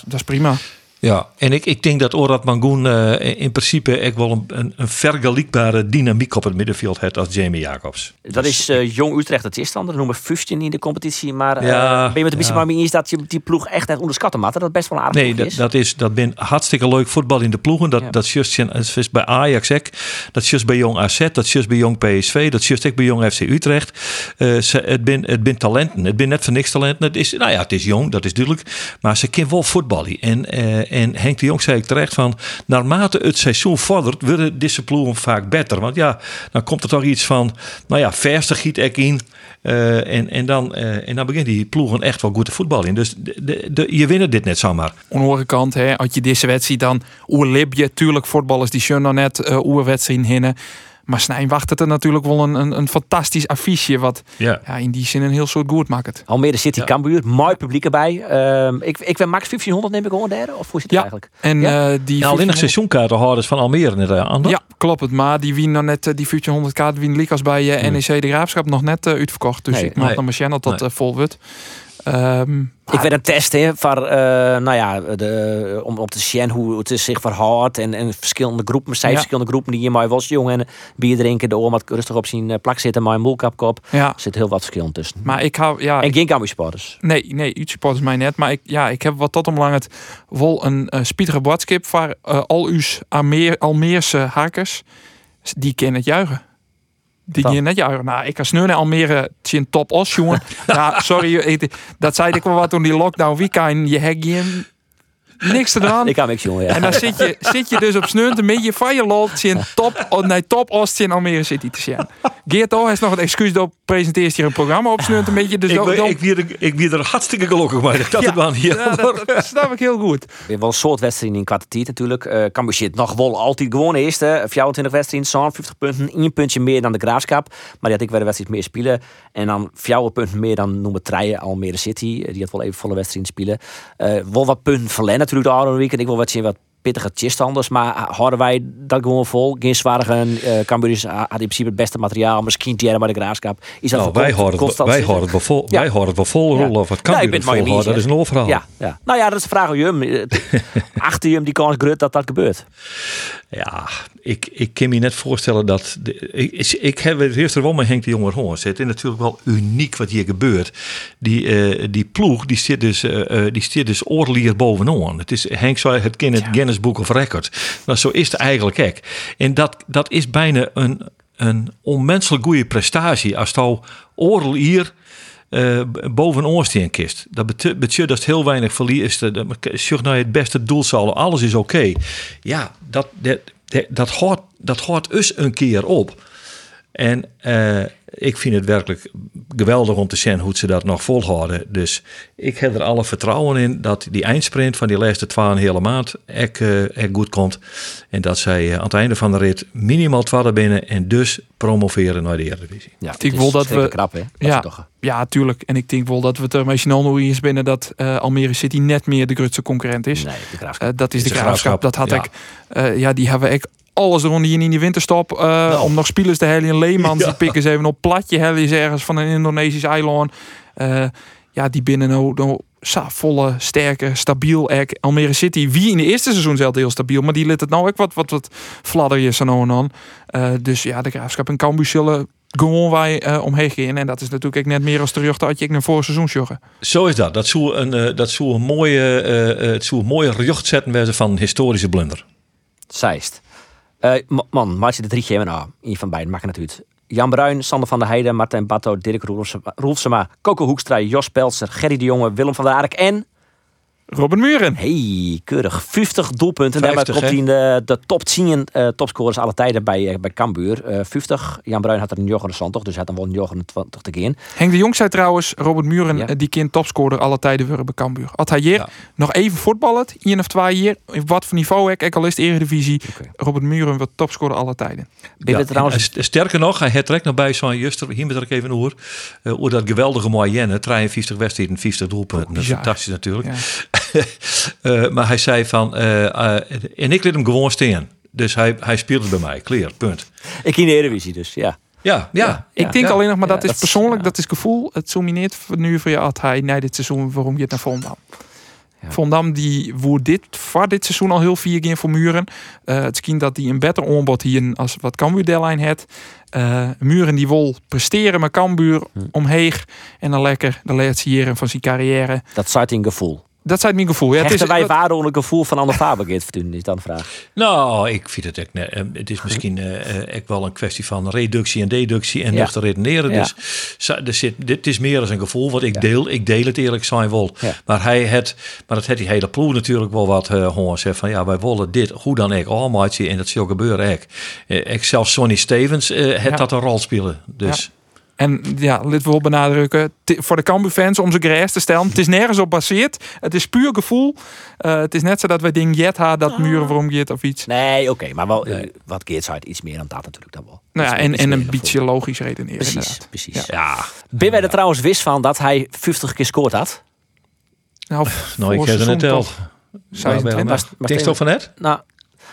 Speaker 8: Dat is prima.
Speaker 7: Ja, en ik, ik denk dat Orad Mangoen eh, in principe echt wel een, een, een vergelijkbare dynamiek op het middenveld heeft als Jamie Jacobs.
Speaker 1: Dat is eh, Jong Utrecht, dat is dan. Dat noemen 15 in de competitie. Maar eh,
Speaker 7: Ja,
Speaker 1: ben je met een beetje
Speaker 7: ja.
Speaker 1: maar eens dat je die ploeg echt net onderschatten mag? Dat het best wel aardig
Speaker 7: Nee, dat,
Speaker 1: is.
Speaker 7: dat is dat ben hartstikke leuk voetbal in de ploegen. Dat,
Speaker 1: Ja.
Speaker 7: dat is dat is bij Ajax ook. Dat is juist bij Jong AZ. Dat is juist bij Jong PSV. Dat is juist ook bij Jong FC Utrecht. Ze, het ben het ben talenten. Het ben net voor niks talenten. Het is, nou ja, het is jong, dat is duidelijk. Maar ze kan wel voetballen. En, en Henk de Jong zei ik terecht van... naarmate het seizoen vordert, worden ploegen vaak beter. Want ja, dan komt er toch iets van... nou ja, verste giet ik in... Eh, en, en, dan, eh, en dan begint die ploegen echt wel goed te voetballen in. Dus je wint dit net zomaar.
Speaker 8: Aan de andere kant, hè, als je deze wedstrijd dan oerlib je. Tuurlijk, voetballers die schon nog net uh, oerwedstrijd hinnen. Maar Snijn wacht het er natuurlijk wel een, een, een fantastisch affiche. Wat
Speaker 7: Ja.
Speaker 8: ja, in die zin een heel soort goed maakt.
Speaker 1: Almere City,
Speaker 7: Ja.
Speaker 1: Cambuur, mooi publiek erbij. Ehm, ik, ik ben max 1500 neem ik gewoon derde. Of hoe zit het
Speaker 8: Ja,
Speaker 1: eigenlijk?
Speaker 8: en
Speaker 1: Ja?
Speaker 8: eh, die
Speaker 7: Ja, alleen nog
Speaker 8: 1500
Speaker 7: seizoenkaartenhouders van Almere net aan.
Speaker 8: Ja, klopt het. Maar die wien nog net eh, die 1500 kaarten wien Likas bij eh, NEC de Graafschap nog net eh, uitverkocht. Dus
Speaker 1: Nee,
Speaker 8: ik mag
Speaker 7: nee.
Speaker 8: nog maar zien dat dat
Speaker 7: Nee.
Speaker 8: eh, vol wordt. Ehm,
Speaker 1: Ik werd een test hè, voor, eh, nou ja, de, om op te zien hoe het zich verhoudt. En, en verschillende groepen,
Speaker 8: Ja.
Speaker 1: verschillende groepen die hier maar was jong en bier drinken. De oom rustig op zijn eh, plak zitten, maar een moelkapkop.
Speaker 8: ja,
Speaker 1: Er zit heel wat verschillen tussen.
Speaker 8: maar ik hou... Ja,
Speaker 1: en geen Cambuur supporters.
Speaker 8: Nee, nee, supporters mij net. Maar ik, ja, ik heb wat tot om lang het wel een uh, spietige boodschap voor eh, al uw Almeer, Almeerse hakers. Die kennen het juichen. Die kennen net juichen. Nou, ik kan sneu naar Almere zien top os, jongen. ja, sorry, dat zei ik wel wat toen die lockdown weekend. Je hebt niks eraan.
Speaker 1: Ik kan niks jongen, ja.
Speaker 8: En dan zit je, zit je dus op sneun een beetje van je lot zien top, nee, top Oost in Almere City te zien. Geert O heeft nog een excuus door presenteert hier een programma op sneun een beetje. Dus
Speaker 7: ik, ben-
Speaker 8: dan-
Speaker 7: ik, weer, ik weer er hartstikke gelukkig mee dat dat
Speaker 8: Ja,
Speaker 7: het wel hier
Speaker 8: ja, dat, dat snap ik heel goed.
Speaker 1: Weer wel een soort wedstrijden in kwartier natuurlijk. Eh Cambuur zit nog wel altijd gewoon eerste. 24 wedstrijden, 50 punten. één puntje meer dan de Graafschap. Maar die had ik weer een wedstrijd meer spelen. En dan 4 punten meer dan noemen Treien Almere City. Eh, Die had wel even volle wedstrijden spelen. Eh wel wat punten verlen natuurlijk de oude weekend. Ik wil wat zien wat pittige tjistanders. Maar houden wij dat gewoon vol? Geen zwaardigen. Uh, Cambuur is- had in principe het beste materiaal. Misschien Tjerra bij de Graafschap. Is dat
Speaker 7: Nou, wij houden het, wij
Speaker 1: zitten?
Speaker 7: het wel vol,
Speaker 1: Ja.
Speaker 7: wij houden het wel vol rollen. Of wat kan
Speaker 1: ben
Speaker 7: het vol
Speaker 1: het
Speaker 7: Dat is een overhaal.
Speaker 1: Ja, ja. Nou ja, dat is de vraag aan je. Achter je hem die kans grut dat dat gebeurt.
Speaker 7: Ja, ik, ik kan me net voorstellen dat... De, ik, ik heb het eerst er wel met Henk de Jonge gehoord. Het is natuurlijk wel uniek wat hier gebeurt. Die, eh, die ploeg, die zit dus, eh, eh, die zit dus oorlier bovenaan. Het is, Henk zei het in het Guinness Book of Records. Nou, zo is het eigenlijk ook. En dat, dat is bijna een, een onmenselijk goede prestatie. Als je oorlier uh, boven oorsteen kist. Dat betekent dat het heel weinig verlies is. Zoek naar het beste doelsaldo, alles is oké. Ja, dat, dat, dat, dat, hoort, dat hoort us een keer op. En uh, ik vind het werkelijk geweldig om te zien hoe ze dat nog volhouden. Dus ik heb er alle vertrouwen in dat die eindsprint van die laatste twee een hele maand echt, uh, echt goed komt. En dat zij uh, aan het einde van de rit minimaal twaalf binnen en dus promoveren naar de Eredivisie.
Speaker 8: Ja, ik wel dat we
Speaker 1: knap, hè? Dat
Speaker 8: ja,
Speaker 1: toch...
Speaker 8: ja, tuurlijk. En ik denk wel dat we het er misschien al is binnen dat uh, Almere City net meer de grootste concurrent is.
Speaker 1: Nee, de graafschap.
Speaker 8: Uh, dat is,
Speaker 7: is
Speaker 8: de,
Speaker 7: de
Speaker 8: graafschap.
Speaker 7: Graafschap,
Speaker 8: Dat had
Speaker 7: ja.
Speaker 8: ik. ja, die hebben ik alles eronder hier in die winterstop. Uh, nou. Om nog spelers te halen. Leemans, ja. die pikken ze even op platje. Hellen ergens van een Indonesisch eiland. Uh, ja, die binnen nou, nou sa, volle, sterke, stabiel. Ek. Almere City, wie in de eerste seizoen zelf heel stabiel. Maar die liet het nou ook wat, wat, wat fladderjes en nou en uh, Dus ja, de graafschap en Cambuur zullen gewoon wij uh, omheen gaan. En dat is natuurlijk ook net meer als terug dat je ik naar voor seizoen joggen.
Speaker 7: Zo is dat. Dat zou een, uh, dat zou een mooie, uh, het zou een mooie rjocht zetten van een historische blunder.
Speaker 1: Zeist. Uh, man, maak je de drie nou, een van beiden, maak het uit. Jan Bruin, Sander van der Heijden, Martijn Batto, Dirk Roelfsema, Coco Hoekstra, Jos Peltzer, Gerry de Jonge, Willem van der Ark en...
Speaker 8: Robin Muren.
Speaker 1: Hey, keurig. 50 doelpunten. Daarmee
Speaker 7: 50,
Speaker 1: komt hij
Speaker 7: hè?
Speaker 1: in de, de top 10 eh, topscorers alle tijden bij, eh, bij Cambuur. Eh 50. Jan Bruin had er een 29, dus hij had dan wel een 29 te gaan.
Speaker 8: Henk de Jong zei trouwens, Robert Muren,
Speaker 1: Ja.
Speaker 8: eh, die kind topscorer alle tijden weer bij Cambuur. Had hij hier nog even voetballen, één of twee jaar, op wat voor niveau ik, ik al is de Eredivisie, Robert Muren wordt topscorer alle tijden.
Speaker 7: Ja,
Speaker 1: trouwens...
Speaker 7: en st- Sterker nog, hij het trekt nog bij zo'n juster, hier met er even oer, uh, oer dat geweldige moyenne, 53 wedstrijden, 50 doelpunten. Dat is fantastisch natuurlijk. Eh, maar hij zei van, eh, eh, en ik liet hem gewoon staan. Dus hij, hij speelde bij mij, clear, punt.
Speaker 1: Ik in de Eredivisie dus, ja.
Speaker 7: Ja, ja.
Speaker 8: Ik denk
Speaker 7: ja.
Speaker 8: alleen nog, maar
Speaker 1: Ja,
Speaker 8: dat is
Speaker 1: dat
Speaker 8: persoonlijk,
Speaker 1: ja.
Speaker 8: dat is gevoel. Het domineert voor nu voor je had hij na dit seizoen waarom je het naar Volendam. Volendam die woer dit voor dit seizoen al heel vier keer voor Muren. Eh, het schijnt dat hij een beter aanbod hier als wat Cambuur deadline had. Eh, Muren die wil presteren met Cambuur
Speaker 1: Hm.
Speaker 8: omheeg en dan lekker de laatste jaren van zijn carrière.
Speaker 1: Dat zat in gevoel.
Speaker 8: Dat is mijn gevoel. Ja, het is,
Speaker 1: wij
Speaker 8: dat-
Speaker 1: waarde onder het gevoel van Anne Fabergeet is dan de vraag.
Speaker 7: Nou, ik vind het net. eh, Het is misschien eh, eh, ook wel een kwestie van reductie en deductie en
Speaker 1: Ja.
Speaker 7: nuchter redeneren.
Speaker 1: Ja.
Speaker 7: Dus zo- er zit, dit is meer als een gevoel wat ik deel. Ik deel het eerlijk zijn wel.
Speaker 1: Ja.
Speaker 7: Maar hij het, maar het heeft die hele ploeg natuurlijk wel wat uh, gewoon zegt van ja, wij willen dit, hoe dan ook, allemaal en dat zal gebeuren ook. Eh, ik zelfs Sonny Stevens eh het
Speaker 8: Ja.
Speaker 7: dat een rol spelen. Dus
Speaker 8: En ja, dit wil benadrukken. Voor de Cambuur-fans om ze grijs te stellen. Het is nergens op baseerd. Het is puur gevoel. Eh, het is net zo dat wij dingen jet ha dat muren waarom gaat of iets.
Speaker 1: Nee, oké, maar wel, eh, wat Geert zei, iets meer dan dat natuurlijk dan wel.
Speaker 8: Nou ja, en,
Speaker 1: meer-
Speaker 8: en een beetje logisch redeneren.
Speaker 1: Precies,
Speaker 8: inderdaad.
Speaker 1: precies.
Speaker 7: ja,
Speaker 1: Ben wij er trouwens wist van dat hij 50 keer scoort had?
Speaker 8: Nou,
Speaker 7: nou, ik heb er net
Speaker 8: toch 26.
Speaker 1: Maar- maar
Speaker 7: Denk je toch van net?
Speaker 1: Nou,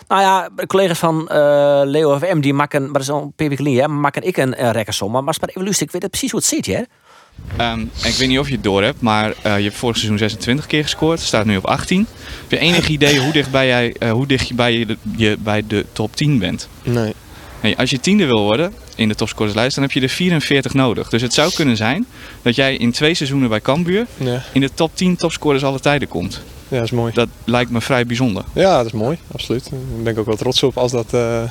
Speaker 1: nou ja, collega's van eh Leo FM, die maken, maar dat is al hè, maken ik een uh, rekkersom. Maar, maar even luisteren, ik weet het precies hoe het zit, hè?
Speaker 12: Ehm, ik weet niet of je het door hebt, maar eh, je hebt vorig seizoen 26 keer gescoord. Staat nu op 18. Heb je enig idee hoe dicht, bij jij, eh, hoe dicht je, bij je, de, je bij de top 10 bent?
Speaker 13: Nee.
Speaker 12: Nee, als je tiende wil worden in de topscorerslijst, dan heb je er 44 nodig. Dus het zou kunnen zijn dat jij in twee seizoenen bij Cambuur
Speaker 13: Ja.
Speaker 12: in de top 10 topscorers alle tijden komt.
Speaker 13: Ja, dat is mooi.
Speaker 12: Dat lijkt me vrij bijzonder.
Speaker 13: Ja, dat is mooi. Absoluut. Daar ben ik ook wel trots op als dat eh,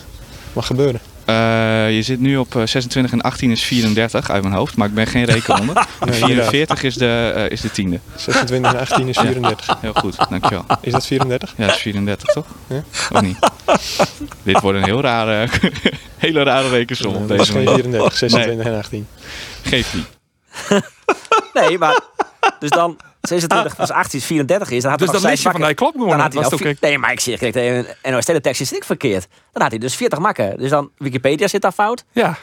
Speaker 13: mag gebeuren.
Speaker 12: Eh, je zit nu op eh, 26 en 18 is 34 uit mijn hoofd, maar ik ben geen rekenonder.
Speaker 13: Nee,
Speaker 12: 44 is de, eh, is de tiende.
Speaker 13: 26 en 18 is 34.
Speaker 12: Heel goed, dankjewel.
Speaker 13: Is dat 34?
Speaker 12: Ja, dat is 34 toch?
Speaker 13: Ja.
Speaker 12: Of niet? Dit wordt een heel rare, hele rare rekensom op
Speaker 13: dat is
Speaker 12: deze
Speaker 13: geen
Speaker 12: manier.
Speaker 13: 34, 26 en 18.
Speaker 12: Geeft niet.
Speaker 1: Nee, maar dus dan 26 plus 18 is 34 is, dan had
Speaker 8: Dus
Speaker 1: hij nog
Speaker 8: lees je
Speaker 1: zes
Speaker 8: van, hij klopt gewoon,
Speaker 1: Dan had hij
Speaker 8: was
Speaker 1: nou Nee, maar ik zeg, de NOS tekst is ik verkeerd. Dan had hij dus 40 makken. Dus dan Wikipedia zit daar fout.
Speaker 8: Ja.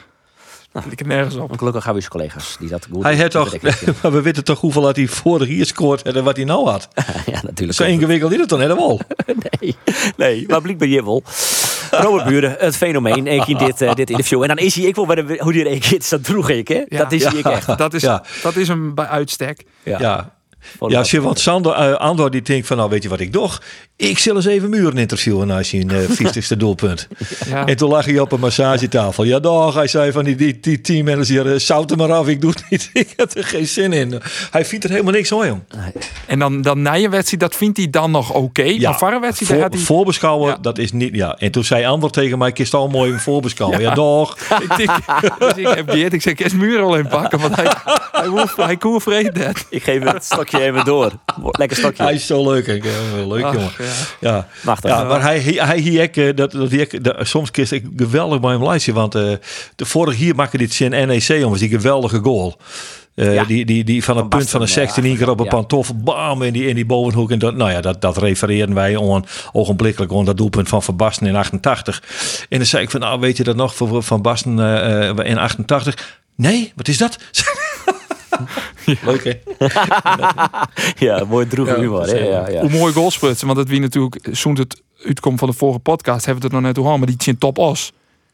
Speaker 8: Ik heb nergens op.
Speaker 1: Gelukkig hebben we collega's die dat goed
Speaker 7: Hij had toch, maar we weten toch hoeveel had hij vorig jaar scoort en wat hij nou had.
Speaker 1: ja, natuurlijk.
Speaker 7: Zo ingewikkeld is het dan helemaal.
Speaker 1: nee, nee, maar blijkbaar je wel. Robert Buren, het fenomeen, ik in dit, eh, dit interview. En dan is hij ik wel bij de, hoe die reageert, dat droeg ik, hè? dat is hij ik echt.
Speaker 8: Dat is,
Speaker 7: Ja.
Speaker 8: dat is hem bij uitstek.
Speaker 1: Ja.
Speaker 7: Ja. Als je wat Sander, eh, Andor die denkt van nou weet je wat ik doe? Ik zal eens even Muren interviewen als je een eh 50ste doelpunt.
Speaker 8: Ja.
Speaker 7: En toen lag hij op een massagetafel. Ja dag, hij zei van die, die, die teammanager, eh, zout er maar af, ik doe het niet. ik heb er geen zin in. Hij vindt er helemaal niks van, jong.
Speaker 8: En dan, dan na je wedstrijd, dat vindt hij dan nog oké. maar voor wedstrijd, hij...
Speaker 7: voorbeschouwen, dat is niet, ja. En toen zei Andor tegen mij, kist al mooi een voorbeschouwen. Ja,
Speaker 8: Ja.
Speaker 7: dag.
Speaker 8: ik, denk, dus ik heb ik zeg, ik muur al in pakken, want hij, hij, hoeft, hij dat.
Speaker 1: Ik geef het stokje even door. Lekker stokje.
Speaker 7: Hij is zo leuk. Ja, Leuk,
Speaker 8: Ach,
Speaker 7: jongen.
Speaker 8: Ja.
Speaker 7: Ja.
Speaker 1: Machtig.
Speaker 7: Ja, maar hij, hij, hier ook, eh, dat, dat, die, dat, soms kist ik geweldig bij hem lijstje. Want eh, de vorige hier maakte dit zijn NEC, jongens, die geweldige goal. Eh,
Speaker 1: Ja.
Speaker 7: die, die, die van het punt van de
Speaker 1: Basten,
Speaker 7: 16
Speaker 1: ja,
Speaker 7: één keer op een
Speaker 1: ja.
Speaker 7: pantoffel, bam, in die, in die bovenhoek. En dat, nou ja, dat, dat refereerden wij on, ogenblikkelijk aan dat doelpunt van Van Basten in 88. En dan zei ik van, nou weet je dat nog van Van Basten eh, eh, in 88? Nee, wat is dat? Leuk hè?
Speaker 1: ja, mooi droege
Speaker 7: Ja,
Speaker 1: humor. hè? Ja, ja.
Speaker 8: Hoe mooi goalsprutsen, want dat wie natuurlijk, zo'n het uitkomt van de vorige podcast, hebben we het er nog net over, maar die zijn top os.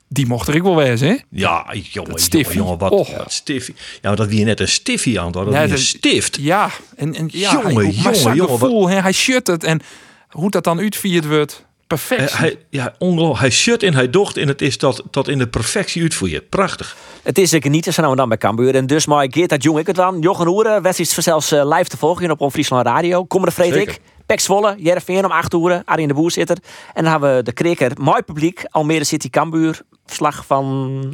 Speaker 8: Die mocht er ik wel wezen, hè?
Speaker 7: Ja, jongen,
Speaker 8: stiffie.
Speaker 7: jongen, wat, wat stiffie. Ja, maar dat wie net een stiffie aan, dat
Speaker 8: Ja,
Speaker 7: wie een stift.
Speaker 8: Ja, en, en ja,
Speaker 7: Jongen,
Speaker 8: hij,
Speaker 7: jongen, jongen, wat-
Speaker 8: gevoel, hè, hij shut het en hoe dat dan uitvierd wordt, perfect.
Speaker 7: Eh, hij, ja, ongelooflijk. Hij shut en hij docht en het is tot, tot in de perfectie uitvoerd. Prachtig.
Speaker 1: Het is zeker niet, zijn we dan bij Cambuur. En dus maar Geert dat jong ik het dan. Jochen Hoeren, wedstrijd zelfs eh, live te volgen op Friesland Radio. Komende Frederik. Pek Zwolle, Jereveen om 8 uur. Arjen de Boer zit er. En dan hebben we de Kreker. Mooi publiek. Almere City Cambuur. Verslag van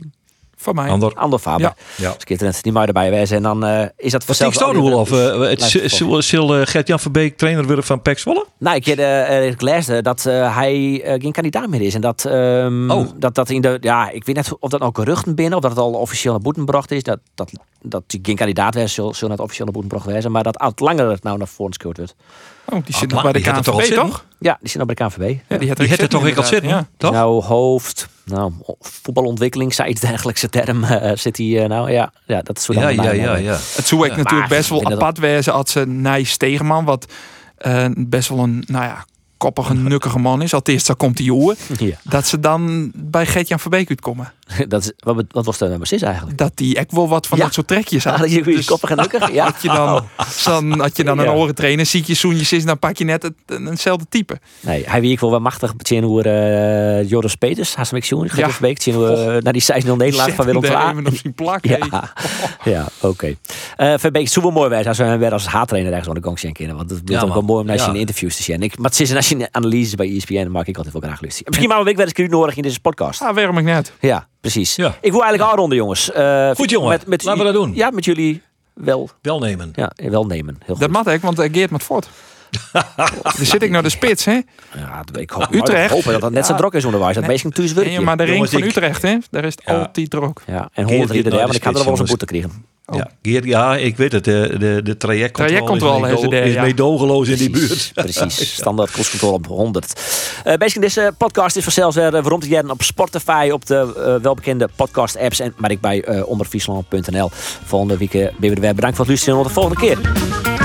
Speaker 8: Van mij.
Speaker 7: Andor.
Speaker 1: Andor Faber.
Speaker 8: Ja.
Speaker 7: Ja.
Speaker 1: Schitterend. Die moet erbij wezen. En dan eh, is dat vanzelf...
Speaker 7: het
Speaker 1: Lijkt het
Speaker 7: Zul Gert-Jan Verbeek trainer worden van PEC Zwolle?
Speaker 1: Nou, ik, uh, ik leesde dat uh, hij uh, geen kandidaat meer is. En dat, um,
Speaker 7: oh.
Speaker 1: dat dat in de. Ja, ik weet net of dat nou geruchten binnen, of dat het al officieel naar boeten gebracht is. Dat, dat, dat hij geen kandidaat was, zullen het officieel naar boeten gebracht zijn. Maar dat oud langer het nou naar voren gescoord wordt.
Speaker 8: Oh, die zit nog bij de KNVB, toch?
Speaker 1: Ja, die zit nog bij de KNVB.
Speaker 8: Ja, die had
Speaker 7: het toch ik al zitten,
Speaker 8: ja.
Speaker 7: toch?
Speaker 1: Nou, hoofd, nou, voetbalontwikkeling, zei iets dergelijkse term uh, zit hij uh, nou. Ja, ja, dat is zo
Speaker 7: ja, ja, ja, ja.
Speaker 8: Het zou ik natuurlijk best wel apart wezen als ze Nijs Stegenman, wat uh, best wel een, nou ja, koppige, nukkige man is. Althans, dan komt hij jongen.
Speaker 1: Ja.
Speaker 8: Dat ze dan bij Gert-Jan Verbeek uitkomen.
Speaker 1: dat is, wat, wat was dat nou precies eigenlijk?
Speaker 8: Dat die echt wel wat van
Speaker 1: Ja.
Speaker 8: dat soort trekjes had.
Speaker 1: Dat je dus, koppig en? Ja.
Speaker 8: Had je dan, dan, had je dan een
Speaker 1: Ja.
Speaker 8: oren trainer, ziet je zoenjes is, dan pak je net het, eenzelfde type.
Speaker 1: Nee, hij wie ik wel wat machtig. Zien hoe uh, Joris Peters, haast ik zien,
Speaker 8: Ja.
Speaker 1: Beek, zien hoe uh, naar die 6-0 nederlaag van Willem
Speaker 8: hem
Speaker 1: II.
Speaker 8: even op zijn plak.
Speaker 1: Ja, ja oké. Eh Verbeek super mooi wijs als we weer als haattrainer ergens aan de gang zien kennen. Want het wordt
Speaker 7: Ja,
Speaker 1: ook wel mooi om naar
Speaker 7: Ja.
Speaker 1: je interviews te zien. Ik, maar het is als je analyses bij ESPN, dan maak ik altijd wel graag luisteren. Misschien maken we weer eens nodig in deze podcast.
Speaker 8: Ah, waarom ik net?
Speaker 1: Ja, precies.
Speaker 7: Ja.
Speaker 1: Ik wil eigenlijk afronden, jongens. Eh,
Speaker 7: Goed, jongen. Laten we dat doen.
Speaker 1: Ja, met jullie wel,
Speaker 7: Welnemen.
Speaker 1: ja, wel nemen. Heel goed.
Speaker 8: Dat mag ik, want Geert moet voort. Dan zit ik naar de spits, hè?
Speaker 1: Ja, ik hoop,
Speaker 8: Utrecht.
Speaker 1: Ik hoop dat het net zo
Speaker 8: Ja.
Speaker 1: druk is onderwijs. Dat
Speaker 8: maar de ring van Utrecht, hè? Daar is het
Speaker 7: Ja.
Speaker 8: altijd druk.
Speaker 1: Ja, en
Speaker 7: Geert
Speaker 1: 100
Speaker 7: dit
Speaker 1: ieder
Speaker 7: naar
Speaker 1: jaar,
Speaker 7: de
Speaker 1: want ik ga er wel eens een boete krijgen.
Speaker 7: Ja, Geert, ja, ik weet het. De, de, de trajectcontrole, is,
Speaker 8: daar, ja.
Speaker 7: meedogenloos in die buurt.
Speaker 1: Precies, standaard kostcontrole op 100. Uh, Basic, deze podcast is vanzelfs uh, rond te jaren op Spotify, op de uh, welbekende podcast apps en maar ik bij uh, onderfriesland.nl. Volgende week uh, ben we er weer. Bedankt voor het luisteren en tot de volgende keer.